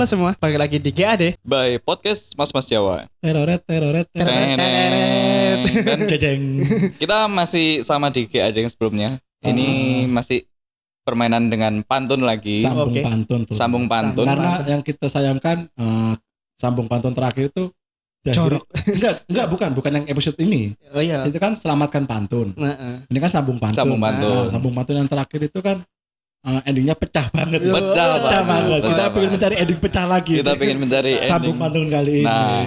Halo semua, balik lagi di GAD. by podcast Mas Mas Jawa. Teroret, teroret, teroret. Dan Jejeng. kita masih sama di GAD yang sebelumnya. Ini masih permainan dengan pantun lagi. Sambung Oke. pantun tuh. Sambung pantun. Karena yang kita sayangkan eh, sambung pantun terakhir itu Jorok. Enggak, enggak bukan, bukan yang episode ini. Oh iya. Itu kan selamatkan pantun. Heeh. Ini kan sambung pantun. Sambung pantun. Nah, sambung pantun yang terakhir itu kan eh, endingnya pecah banget. Pecah pecah banget. banget. Kita Pecah pengen banget. mencari ending pecah lagi. Kita pengen mencari sambung pantun kali ini. Nah,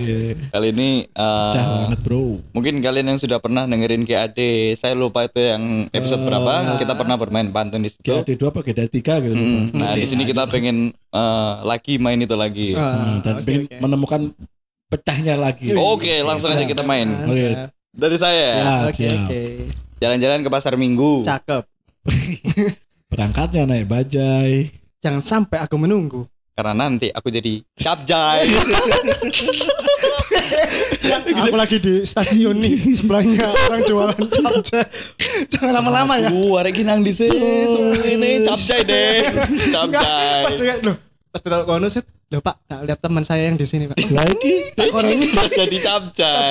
Kali ini eh, pecah banget, Bro. mungkin kalian yang sudah pernah dengerin GAD, saya lupa itu yang episode Eh, berapa. Kita pernah bermain pantun di situ. GAD 2 apa GAD 3 gitu. Mm, lupa. Nah, di sini kita pengen eh, lagi main itu lagi. Hmm, dan oke, pengen oke. menemukan pecahnya lagi. Oke, langsung aja kita main. Oke. Dari saya, Siap, Oke siap. oke. jalan-jalan ke pasar Minggu. Cakep. Berangkatnya naik bajai. Jangan sampai aku menunggu. Karena nanti aku jadi capjay. aku lagi di stasiun nih sebelahnya orang jualan capcay. Jangan lama-lama ya. Aku arek nang dhisik. Ini capjay deh. Enggak, pas Capjay. dengar loh. Pas dengar kono set, loh Pak, tak lihat teman saya yang di sini Pak. Lagi Tak korengi Udah jadi capjay.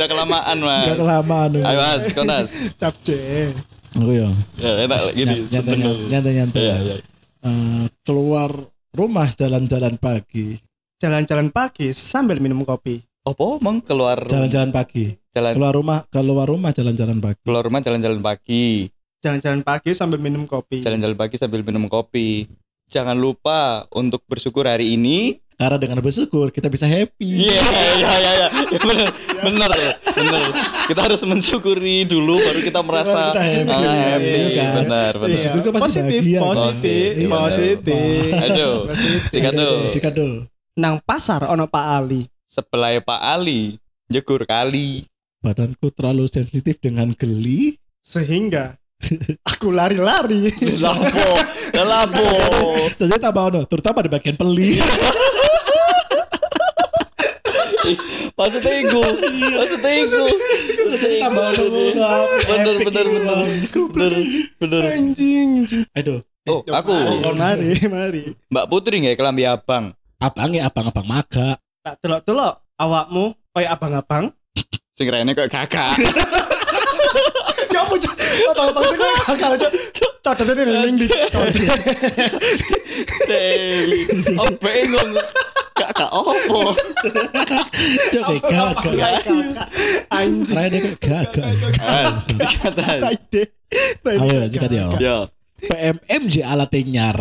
Udah kelamaan, Mas. Gak kelamaan. Ayo, Mas, konas. capcay. Aku ya. Ya, enak gini. Nyantai, seneng. nyantai, nyantai. Iya, iya. Eh, keluar rumah jalan-jalan pagi. Jalan-jalan pagi sambil minum kopi. Apa emang keluar Jalan-jalan pagi. jalan Keluar rumah, keluar rumah jalan-jalan pagi. keluar rumah jalan-jalan pagi. Jalan-jalan pagi sambil minum kopi. Jalan-jalan pagi sambil minum kopi. Jangan lupa untuk bersyukur hari ini. Karena dengan bersyukur kita bisa happy. Iya, iya, iya, iya. Benar, benar, ya, benar. Kita harus mensyukuri dulu, baru kita merasa kita happy. ah, happy. Iya, kan? Benar, benar. Iya. Bersyukur kan pasti Positif, bahagia. positif, Iya. positif. Aduh, Positif. sikat dulu. Sikat dulu. Nang pasar ono Pak Ali. Sebelah Pak Ali, jegur kali. Badanku terlalu sensitif dengan geli. Sehingga aku lari-lari. Lapo, lapo. Jadi tambah ono, terutama di bagian peli. Maksudnya itu, maksudnya itu. tambah ono. Bener, bener, bener. Bener, bener. anjing, anjing. Aduh, Oh, aku. Oh, mari, mari. Mbak Putri nggak kelambi abang. abangnya abang-abang maga. Tak telok-telok awakmu kayak abang-abang. Sing rene kok kakak. Ya ampun, Cok. abang-abang sih kayak kakak, Cok. Codet ini ning di. Oh, opo? Kayak gagak. Kayak kakak. Anjing. Terakhir dia kayak gagak. Ah, dikatakan. Taide. Taide. Ayo, sikat ya. Yo. PMMJ alat nyar.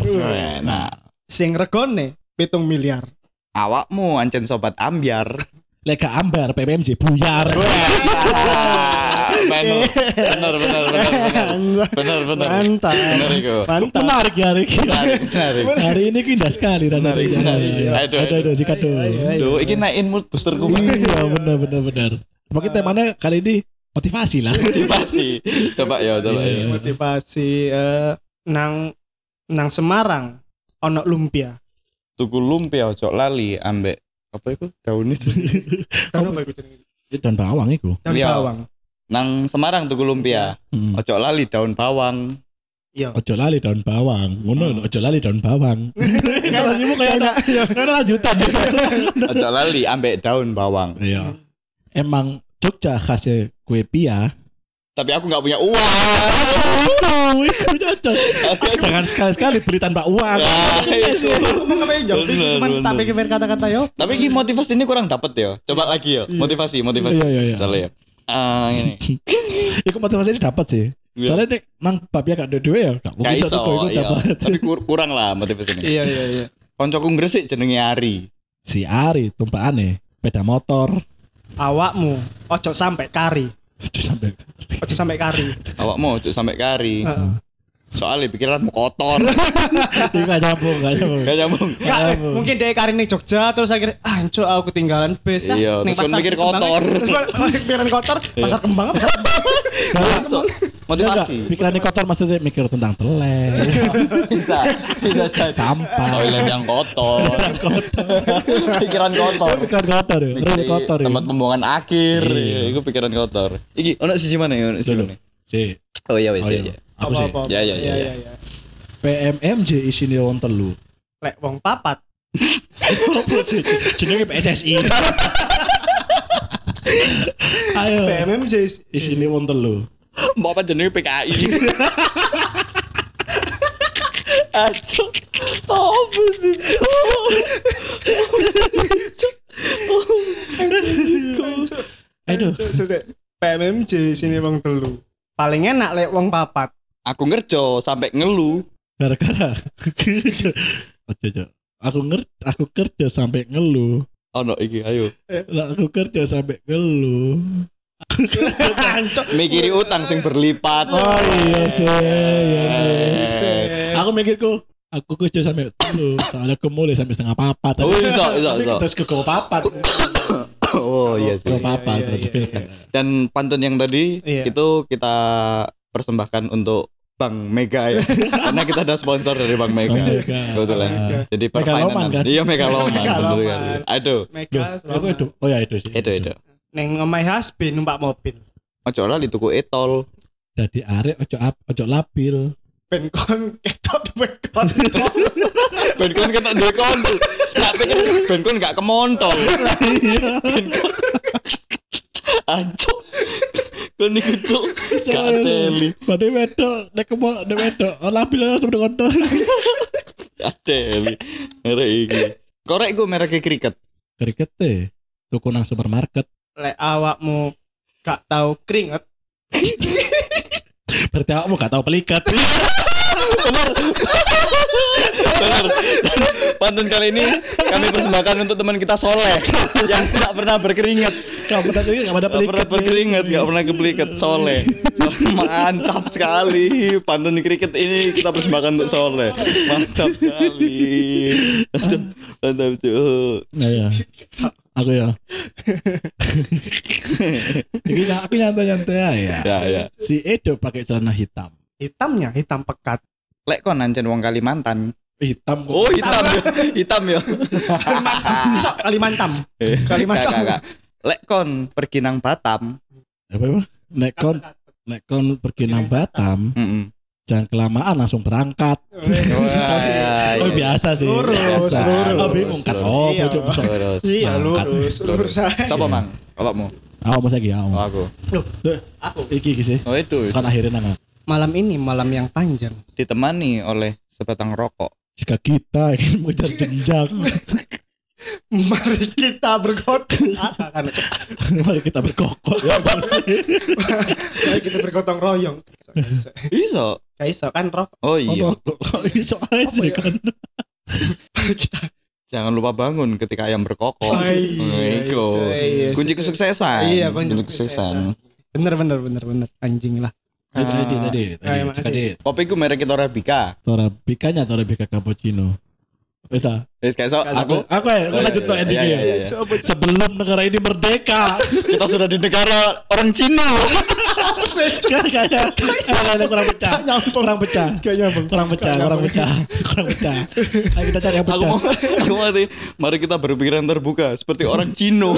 Nah, Sing regone pitung miliar. awakmu ancen sobat ambiar. Lega ambar PMMJ buyar. Bener, bener, bener, bener, bener, bener, bener. Mantap. Bener iku. Mantap. Menarik ya hari ini. Menarik. Hari ini indah sekali rasanya. Menarik. Ayo, Aduh, aduh, aduh, sikat dulu. Ayo, ayo. Duh, ini naikin mood boosterku. Iya, benar, benar, benar. Mungkin temanya kali ini motivasi lah. Motivasi. Coba ya, coba ya. Motivasi eh, nang nang Semarang ono lumpia. Tuku lumpia ojo lali ambek apa itu daun itu Kan apa iku jenenge? Dan bawang itu. Daun Iya. bawang. Nang Semarang tuku lumpia Hmm. ojo lali daun bawang Iya. Ojo lali daun bawang. Ngono, ojo lali daun bawang. Rasanya kayak ada Iya. ada lanjutan. ojo lali ambek daun bawang Iya. Emang Jogja khasnya kue pia. tapi aku nggak punya uang. Jangan sekali-sekali beli tanpa uang. Cuman tak pikir kata-kata yo. tapi motivasi ini kurang dapet ya coba lagi ya motivasi motivasi Iya, iya, iya. Ah ini Iku motivasi ini dapat sih. Iya. Soalnya nek nang babnya gak duit ya, gak mungkin satu iku iya. dapat. tapi kur- kurang lah motivasi ini Iya iya iya. koncoku gresik jenenge Ari Si Ari tumpakane sepeda motor. Awakmu ojo sampai kari. Aduh sampai Ojo sampai kari. awakmu ojo sampai kari Heeh. Soalnya pikiranmu kotor. Gak nyambung, gak nyambung. gak nyambung. Gak, mungkin dia kari ning Jogja terus akhirnya ah cuk aku ketinggalan bis ah, Iya, terus kan mikir Kembang." kotor. Terus pikiran kotor pasar kembang pasar kembang. Motivasi. Pikirannya kotor maksudnya mikir tentang telek, bisa bisa sampah. toilet yang kotor. Pikiran kotor. Pikiran kotor ya, Mikir real kotor ya. tempat pembuangan akhir. Iya. itu pikiran kotor. Iki ono sisi mana ya? Sisi mana? Si, oh iya wes Oh, iya iya. iya. apa sih? Ya, ya, ya, Iya, ya. PMMJ isine wong telu. Lek wong papat Apa sih? Jenenge PSSI. Ayo. PMMJ Isine wong telu. Mbak apa jenenge PKI? Aduh, apa sih? Aduh. PMMJ sini wong telu. Paling enak lek wong papat. Aku ngerjo sampai ngeluh. Gara-gara. Aku ngerti, aku kerja sampai ngeluh. Oh no, iki ayo. Lah aku kerja sampai ngeluh. Mikiri utang sing berlipat. Oh iya sih, iya sih. Buset. Aku mikirku aku kerja sampai telu soalnya aku mulai sampai setengah papat Oh, iso, iso, tapi iso. terus ke ke papat Oh iya sih. papat iya, terus iya, filter. Dan pantun yang tadi Iya. itu kita persembahkan untuk Bang Mega ya. Karena kita ada sponsor dari Bang Mega. Kebetulan. Mega. Jadi permainan. kan? Iya Megaloman. Megaloman. betul kan. Aduh, Mega aku itu oh ya itu sih itu itu. Neng ngomai hasbi numpak mobil. Ojo lali tuku etol. jadi arek ojo ap ojo labil Ben kon ketok ben kon. Ben kon kena duwe kontol. Gak pikir ben kon gak kemontol. Ancuk. Kon iku cuk gak teli. Berarti wedok nek kemo nek wedok langsung udah kontol Gak teli. Merek iki. Korek gue merek kriket. kriket teh tuku nang supermarket Lek awakmu gak tahu keringet. berarti aku gak tahu pelikat Benar. Pantun kali ini kami persembahkan untuk teman kita Soleh yang tidak pernah berkeringat. gak pernah keringet gak pernah Gak pernah berkeringat, gak pernah kepelikat Soleh. Mantap sekali. Pantun kriket ini kita persembahkan untuk Soleh. Mantap sekali. Mantap, cuy. nah ya aku ya Ini aku nyantai-nyantai ya Ya ya. si Edo pakai celana hitam Hitamnya hitam pekat. Lek kon nancen wong Kalimantan. Hitam kok. Oh hitam ya, hitam ya. Kalimantan. Kalimantan. Gak, gak, gak. Lek kon pergi nang Batam. apa apa nek kon nek kon pergi nang Batam jangan kelamaan langsung berangkat Wah, iya, oh iya. biasa sih Lurus, biasa. lurus. oh bingung kan oh Iya. bisa Lurus. Iya lurus, lurus. Siapa mang? Bapakmu? oh masa lagi Oh, oh aku. Aku. iki iki sih Oh itu. kan akhirnya nang Malam ini malam yang panjang. Ditemani oleh sebatang rokok. Jika kita ingin mengejar jenjang Mari kita bergotong. Kan? mari kita berkokok ya. Mari kita bergotong royong. Iso. Gak iso kan rok. Oh Oh, iya. iso aja ya? kan Mari kita. Jangan lupa bangun ketika ayam berkokok. Oh, iya, Oh, iku. iya, iya, Kunci iya. kesuksesan. Iya, kunci kesuksesan. Bener bener bener bener. Anjing lah. Tadi tadi tadi Ayo, tadi tadi Kopi ku merek itu Arabica. Torabikanya Torabika cappuccino Wes ah. Wis kayak so, aku aku ya, aku Iya, lanjut iya, no iya, endingnya. iya, iya, iya. Coba Sebelum negara ini merdeka, kita sudah di negara orang Cina. kayaknya kayaknya kurang pecah, kurang pecah, nyambung. kurang pecah, kurang pecah, kurang pecah. Ayo kita cari yang aku pecah. mau aku mau mari kita berpikiran terbuka seperti orang Cino.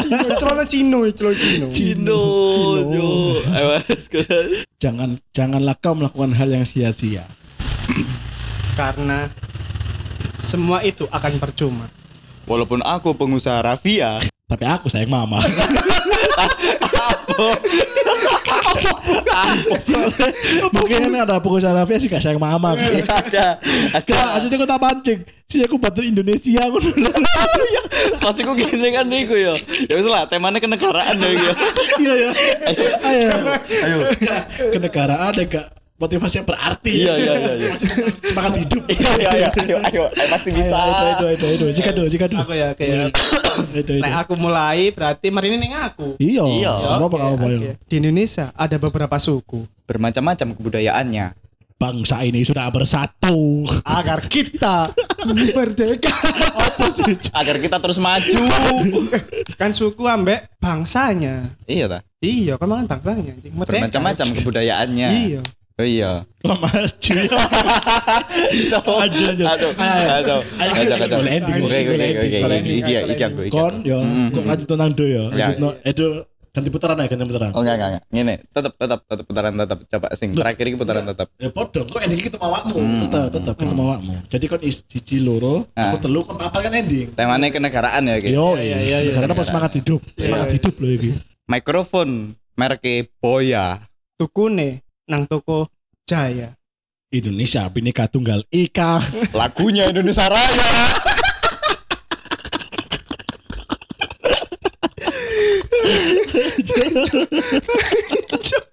Cino, celana Cino, celana Cino. Cino. Cino. Jangan janganlah kau melakukan hal yang sia-sia. Karena semua itu akan percuma. Walaupun aku pengusaha rafia, Tapi aku sayang mama. Mungkin ada pengusaha rafia sih gak sayang mama. ada ada Gak, aslinya aku tak pancing. Si aku bantu Indonesia aku. pasti ku gini kan niku ya ya wis lah temanya kenegaraan ya Iya ya. Ayo. ayo Kenegaraan ya gak motivasi yang berarti. iya iya iya iya Semangat hidup. iya iya iya ayo ayo ayo pasti bisa Ayo, Ayo, ayo, ayo, ayo. Jika dulu, jika dulu. Aku ya kayak Ayo, ayo, Nek ayo. aku mulai berarti mari ini aku. Iya. Iya. Apa apa ya. Di Indonesia ada beberapa suku bermacam-macam kebudayaannya Bangsa ini sudah bersatu. agar kita merdeka. Apa sih? agar kita terus maju kan suku ambek bangsanya. iya ta Iya, kan makan bangsanya anjing. Bermacam-macam kebudayaannya Iya. Oh iya Lama maju. Cowok. Aduh, aduh. aduh aduh ending, oke oke boleh oke ending, oke boleh iki iki iki aku iki Kon aku yo, Mm, kok mm. lanjut nang do yo. Ya. Lanjut no Edo ganti putaran ya ganti putaran Oh enggak enggak enggak. Ngene, tetep tetep tetep putaran tetep coba sing terakhir iki putaran tetep. ya podo kok ending kita awakmu Hmm. tetap tetap kita awakmu jadi kon is siji loro Ah. aku telu kon apa kan ending Temanya kenegaraan ya iki. yo Iya, iya, iya. karena pas semangat hidup semangat Iya. hidup loh iki Mikrofon mereknya Boya. Tukune nang toko Jaya. Indonesia Bhinneka Tunggal Ika Lagunya Indonesia Raya.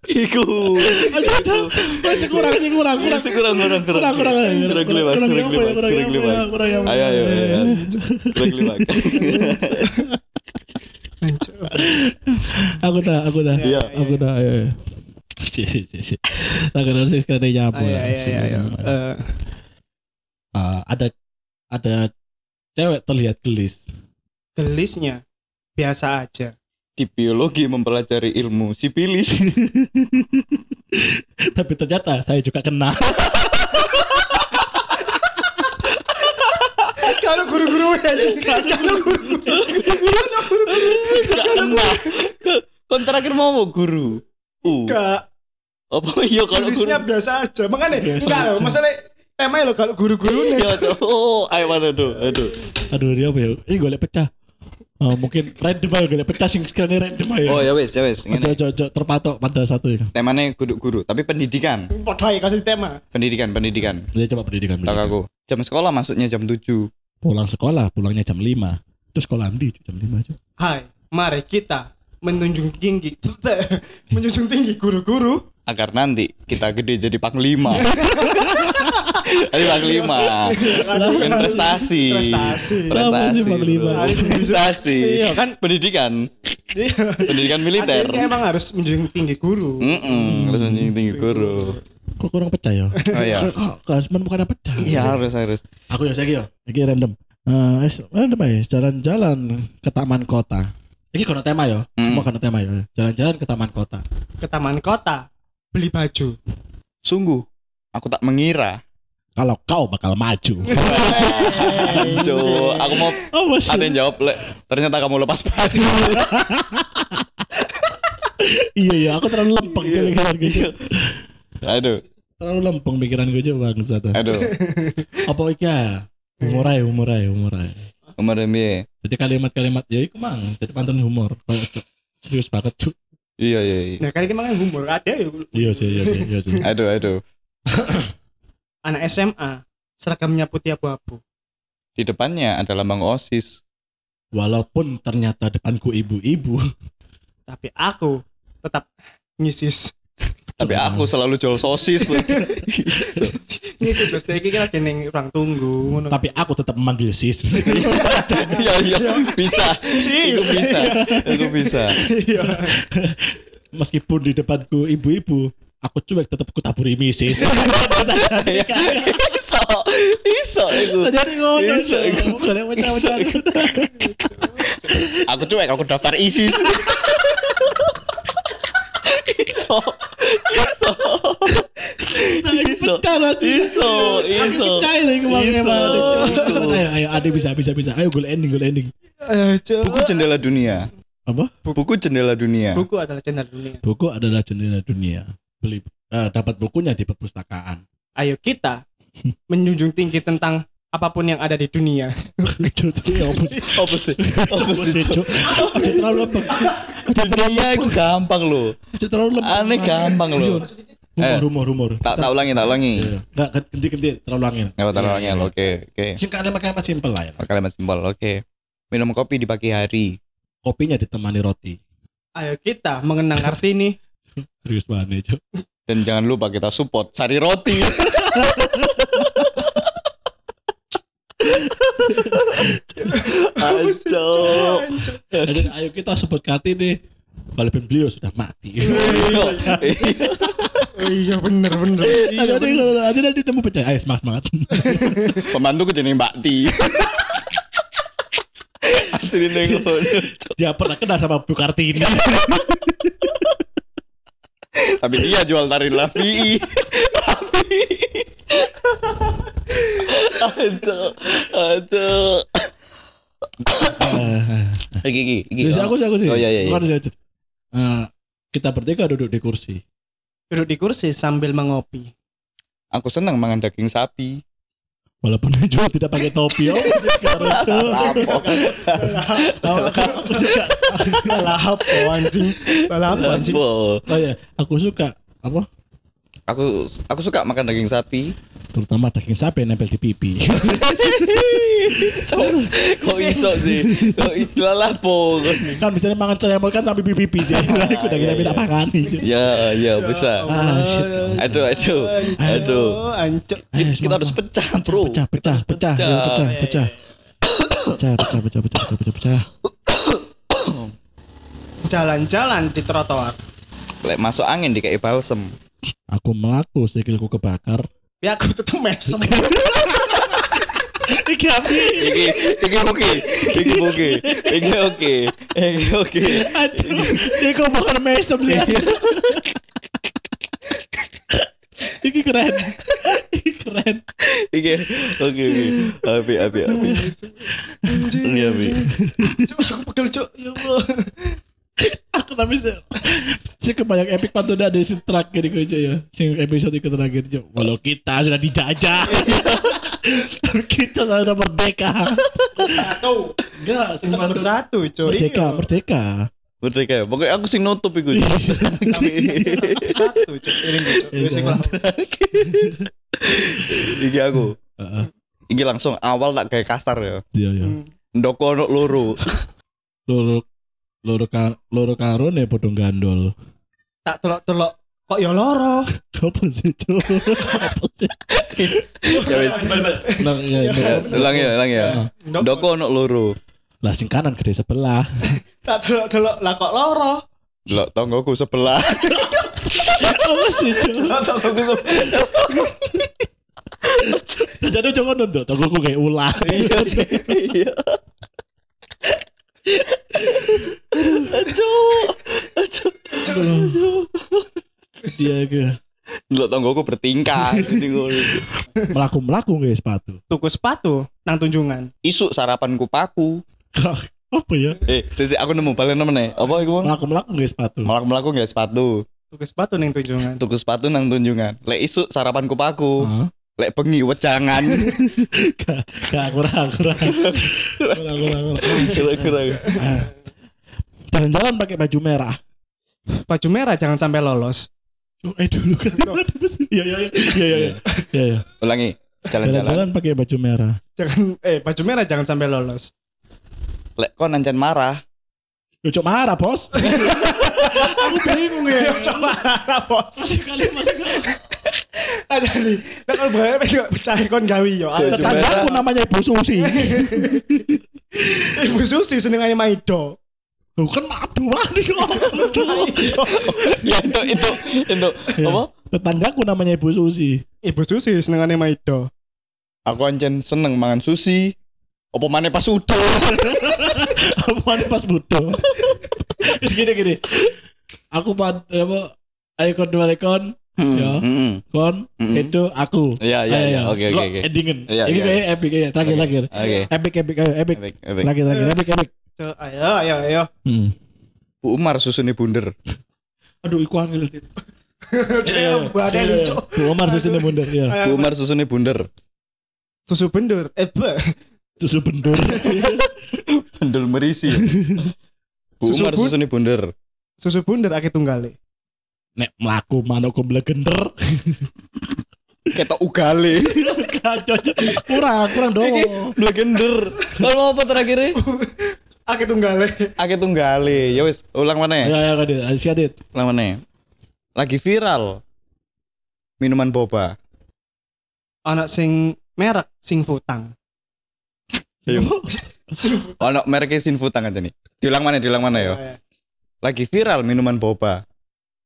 Iku. masih kurang sih kurang kurang Kurang kurang kurang kurang kurang kurang kurang kurang kurang kurang kurang kurang kurang kurang Ayo ayo ayo. Kurang kelima. aku dah aku dah Iya. aku tak Ayo, ayo, ayo, ayo. Eh, Ah, ada ada cewek terlihat gelis gelisnya biasa aja. Di biologi mempelajari ilmu sipilis. tapi ternyata saya juga kena Kalau guru-guru aja. Kalau guru-guru. Gak kena. Kon terakhir mau mau guru. Uh. Apa iya kalau guru? Gelisnya biasa aja. Makanya Biasa enggak loh. Masalah temanya lo kalau guru-guru nih. Iya tuh. Oh, ayo mana tuh? Aduh. aduh dia apa ya ini golek pecah Oh, mungkin random aja golek pecah sing sekiranya random aja Oh ya wes, ya wes. Ojo, terpatok pada satu ya. Temanya kudu guru, tapi pendidikan. Aja kasih tema. Pendidikan, pendidikan. Dia coba pendidikan. Tak aku. Jam sekolah masuknya jam 7. Pulang sekolah, pulangnya jam 5 Terus sekolah di jam 5 aja. Hai, mari kita menunjung tinggi menjunjung tinggi guru-guru agar nanti kita gede jadi panglima. jadi panglima. Kan prestasi. Prestasi. Panglima? Prestasi. Iya, kan? Pendidikan. Iya. Pendidikan militer. Artinya emang harus menjunjung tinggi guru Mm-mm, harus menjunjung tinggi guru. Kok kurang pecah ya? Oh iya. Kan bukan pecah. Iya harus harus. Aku ya saya Iki random. Eh, random aja. Jalan-jalan ke taman kota. Ini kono tema ya. Hmm. Semua kono tema ya. Jalan-jalan ke taman kota. ke taman kota beli baju Sungguh, aku tak mengira. Kalau kau bakal maju. Jo, aku mau Oh, ada yang jawab, Lek. Ternyata kamu lepas baju. iya iya, aku terlalu lempeng Iya. pikiran gue. Aduh, Terlalu lempeng pikiran gue aja bangsa tuh. aduh. Apa iki ya? Humor aja, humor aja, humor aja. Umar piye? Jadi kalimat-kalimat ya iku mang, jadi pantun humor. Serius banget, Cuk. Iya, iya, iya. nah kan kita humor ada ya Iya sih, iya sih, iya sih. Aduh, aduh. anak SMA seragamnya putih abu-abu Di depannya ada lambang OSIS. Walaupun ternyata depanku ibu-ibu. tapi aku tetap ngisis Tapi aku selalu jual sosis. ngisis pasti iki lagi ning ruang tunggu ngono Tapi aku tetap memanggil sis. Iya, iya, bisa. Sis. Itu bisa. Itu bisa. iya Meskipun di depanku ibu-ibu, aku cuek tetap ku taburi misis. Iso, iso itu. Jadi ngono Iso, iku. Aku cuek, aku daftar ISIS. iso, iso, iso, iso. Ayo ayo ade bisa bisa bisa. Ayo gue ending gue ending. Eh, Cuk. Buku jendela dunia. Apa? Buku jendela dunia. buku adalah channel dunia Buku adalah jendela dunia. Beli eh, dapat bukunya di perpustakaan. ayo kita menjunjung tinggi tentang apa pun yang ada di dunia Cuk, ya apa sih? Apa sih? Terlalu terlalu Dunia itu gampang loh. terlalu lempeng. Aneh gampang loh. Humor, Eh. humor, humor. Tak tak ulangi, tak ulangi. Iya. Enggak ganti-ganti terlalu angin. Nggak tak ulangi. Oke, oke. Singkat kalimat simpel lah ya. Kalimat simpel. Oke. Minum kopi di pagi hari. Kopinya ditemani roti. ayo kita mengenang Kartini Serius banget Cuk. Dan jangan lupa kita support Sari Roti. Aco. Jadi ayo kita sebut kati nih. Walaupun beliau sudah mati. oh iya bener bener iya Aja bener. aja nanti nemu percaya. Ayo semangat semangat. Pembantu jeneng Mbak Ti. Asli nih ngono. Dia pernah kenal sama Bu Kartini. Tapi dia jual tari Lavi. Aduh, aduh. Iki iki iki. Jadi aku sih aku sih. Oh iya iya. iya. Bukan Cuk. Eh, kita bertiga duduk di kursi. Duduk di kursi sambil mengopi. Aku senang mangan daging sapi. Walaupun juga tidak pakai topi. Oh, sekarang, aku suka. Lah apa anjing? Lah apa anjing? Oh ya, aku suka apa? Aku aku suka makan daging sapi. Terutama daging sapi yang nempel di pipi. Kok iso sih? Kok itu lah po. kan misalnya makan cemol kan sampai pipi pipi sih. Aku daging sapi tak makan. Ya, ya bisa. Ah, shit. Aduh, aduh, aduh. Ancuk. Eh, Kita semangat, harus pecah, bro. Pecah, pecah, pecah, pecah, pecah, pecah. Pecah, pecah, pecah, pecah, pecah, pecah, pecah. Jalan-jalan di trotoar. Lek masuk angin di kayak balsem. Aku melaku sikilku kebakar. Ya aku tetep mesem. Iki api. Iki, iki oke, iki oke, iki oke, iki oke. Aduh, ini kok makan mesem sih. Iki keren. Iki keren. Iki oke, oke. Api, api, api. Anjing. Iya, Bi. Cuk, aku pegel cuk. Ya Allah. Aku tapi sih kebanyak epic pantun ada di terakhir itu aja ya. Sing episode itu terakhir Jo. Walau kita sudah dijajah. Tapi kita sudah merdeka. Satu. Enggak, sing bersatu cuk. merdeka, Iya. merdeka. Merdeka ya. Pokoknya aku sing nutup iku. Bersatu cuk. Ini cuk. Iya. Wis iku lah. Iki aku. Heeh. Iki langsung awal tak kayak kasar ya. Iya, iya. Hmm. Ndoko ono loro. Loro loro ka, loro karo nih podong gandol. Tak telok-telok kok ya loro. Apa sih, Cuk? Apa sih? Ya wis. Ya, Ya, Ulang ya, ulang ya. Ndoko ono loro. Lah sing kanan gede sebelah. Tak telok-telok lah kok loro. Delok tonggoku sebelah. Apa sih? Tonggoku sebelah. Jadi jangan nunduk, tunggu aku kayak ulah. Iya sih. Iya. Iya, iya. Delok tonggoku bertingkah. Jadi ngono. Melaku melaku nggak sepatu. Tuku sepatu nang tunjungan. Isuk sarapanku paku. Apa ya? Eh, sisi aku nemu balen nemen Apa iku, Bang? Melaku melaku nggak sepatu. Melaku-melaku nggak sepatu. Tuku sepatu nang tunjungan. Tuku sepatu nang tunjungan. Lek isuk sarapanku paku. Hah? Lek bengi wejangan. Gak, gak kurang kurang. Kurang kurang kurang. Kira-kira. Jalan-jalan pakai baju merah. Baju merah jangan sampai lolos. Oh, eh dulu kan. Iya iya iya iya iya. Iya iya. Ulangi. Jalan-jalan. Jalan-jalan pakai baju merah. Jangan eh baju merah jangan sampai lolos. Lek kon nancen marah. Lucu marah bos. Aku bingung ya. Coba bos. Sekali masuk Ada nih. Nah kalau bayar pengen pecah kon gawi yo. Baju Tetanggaku namanya Ibu Susi. Ibu Susi senengane Maido. Bukan madu mana kok. ya itu itu itu apa? Tetanggaku namanya Ibu Susi. Ibu Susi senengane Maido. Aku ancen seneng mangan sushi. Apa maneh pas udah? Apaan pas budo. Terus gini gini. Aku pad apa ayo kon dua kon Ya. Hmm. kon Mm-mm. itu aku. Iya iya Ayo, iya. ayo. Oke oke oke. Endingen. Iya, Ini iya, kayak epic ya. Terakhir terakhir. Oke. Epic epic ayo epic. Epic epic. Terakhir terakhir epic epic. Ayo ayo ayo. Hmm. Bu Umar susune bunder. Aduh iku angel. Dia badai lucu. Bu Omar susunya mundur ya. Bu Umar susune bunder. Susu bendur. Eh, be. Susu bendur. Bendel merisi. Bu Susu Umar bun- susune bunder. Susu bunder akeh tunggale. Nek melaku manuk gender. Ketok ugale. Kacau. Kurang kurang dong. Blagender. Kalau apa terakhirnya? Akeh tunggale. Ake tunggale. Ya wis, ulang mana? Ya ya kadit. Siap dit. Ulang mana? Lagi viral. Minuman boba. Anak sing merek sing futang. Sing futang. Ono mereknya Sinfutang aja nih. Diulang mana? Diulang mana ya? Lagi viral minuman boba.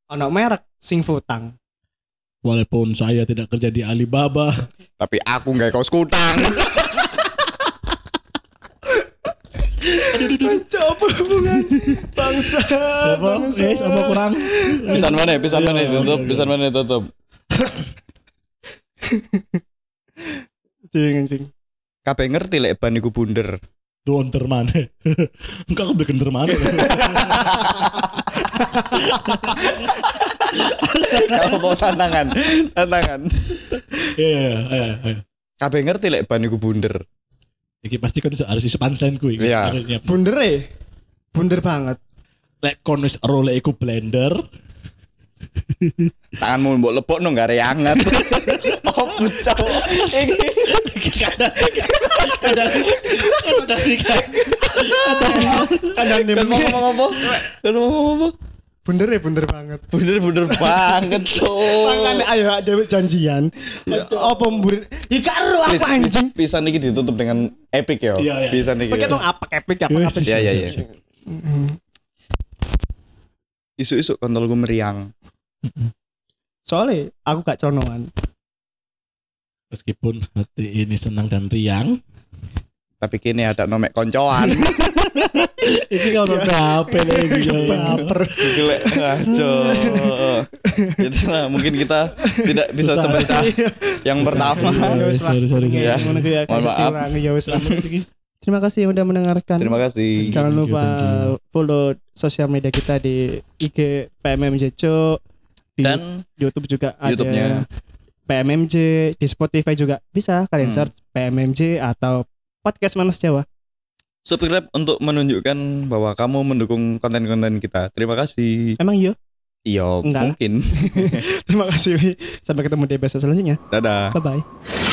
Anak merek sing futang. Walaupun saya tidak kerja di Alibaba, Tapi aku nggak kaos kutang. Coba hubungan bangsa, apa? bangsa. Eh, sama kurang. Pisan mana? Pisan mana tutup? Pisan mana tutup? Cing cing. Kabeh ngerti lek ban iku bunder. Donter mana? Enggak aku beli gender mana? Kalau mau tantangan, tantangan. Iya, iya, iya. Kabeh ngerti lek ban iku bunder. Iki pasti kan harus iso punchline ku iki. Iya. Harusnya. Bunder e. Bunder banget. Lek kon wis role iku blender, Tanganmu mbok lepokno gak reanget. Oh, pucau. Iki kadang kadang kadang sih. Kadang mau ngomong apa? Mau ngomong apa? Bunder e, bunder banget. Bener-bener banget, Cok. Makanya ayo dewe janjian. Apa mbur? Ih karo Please, aku anjing. Pisan iki ditutup dengan epic ya. Iya, iya. Pisan iki. Pakai dong apa epic apa apa. Iya, iya, iya. Siap. Isu-isu kontolku meriang. Soalnya aku gak conoan. Meskipun hati ini senang dan riang, Tapi kini ada nomek koncoan. ini kalau HP lagi. ya. Baper. Iki lek ngaco. Jadi lah mungkin kita tidak bisa sebesar yang pertama. Ya wis lah. Sorry. Ya. Ya, Mohon maaf. ya wis lah. Terima kasih yang udah mendengarkan. Terima kasih. Jangan Thank you, lupa thank you. follow sosial media kita di IG PMMJ Cuk, di Dan YouTube juga ada YouTube-nya. PMMJ, di Spotify juga bisa kalian Hmm. search PMMJ atau podcast Manas Jawa. subscribe untuk menunjukkan bahwa kamu mendukung konten-konten kita. Terima kasih. Emang iya? Iya, mungkin. Terima kasih. Sampai ketemu di episode selanjutnya. Dadah. Bye bye.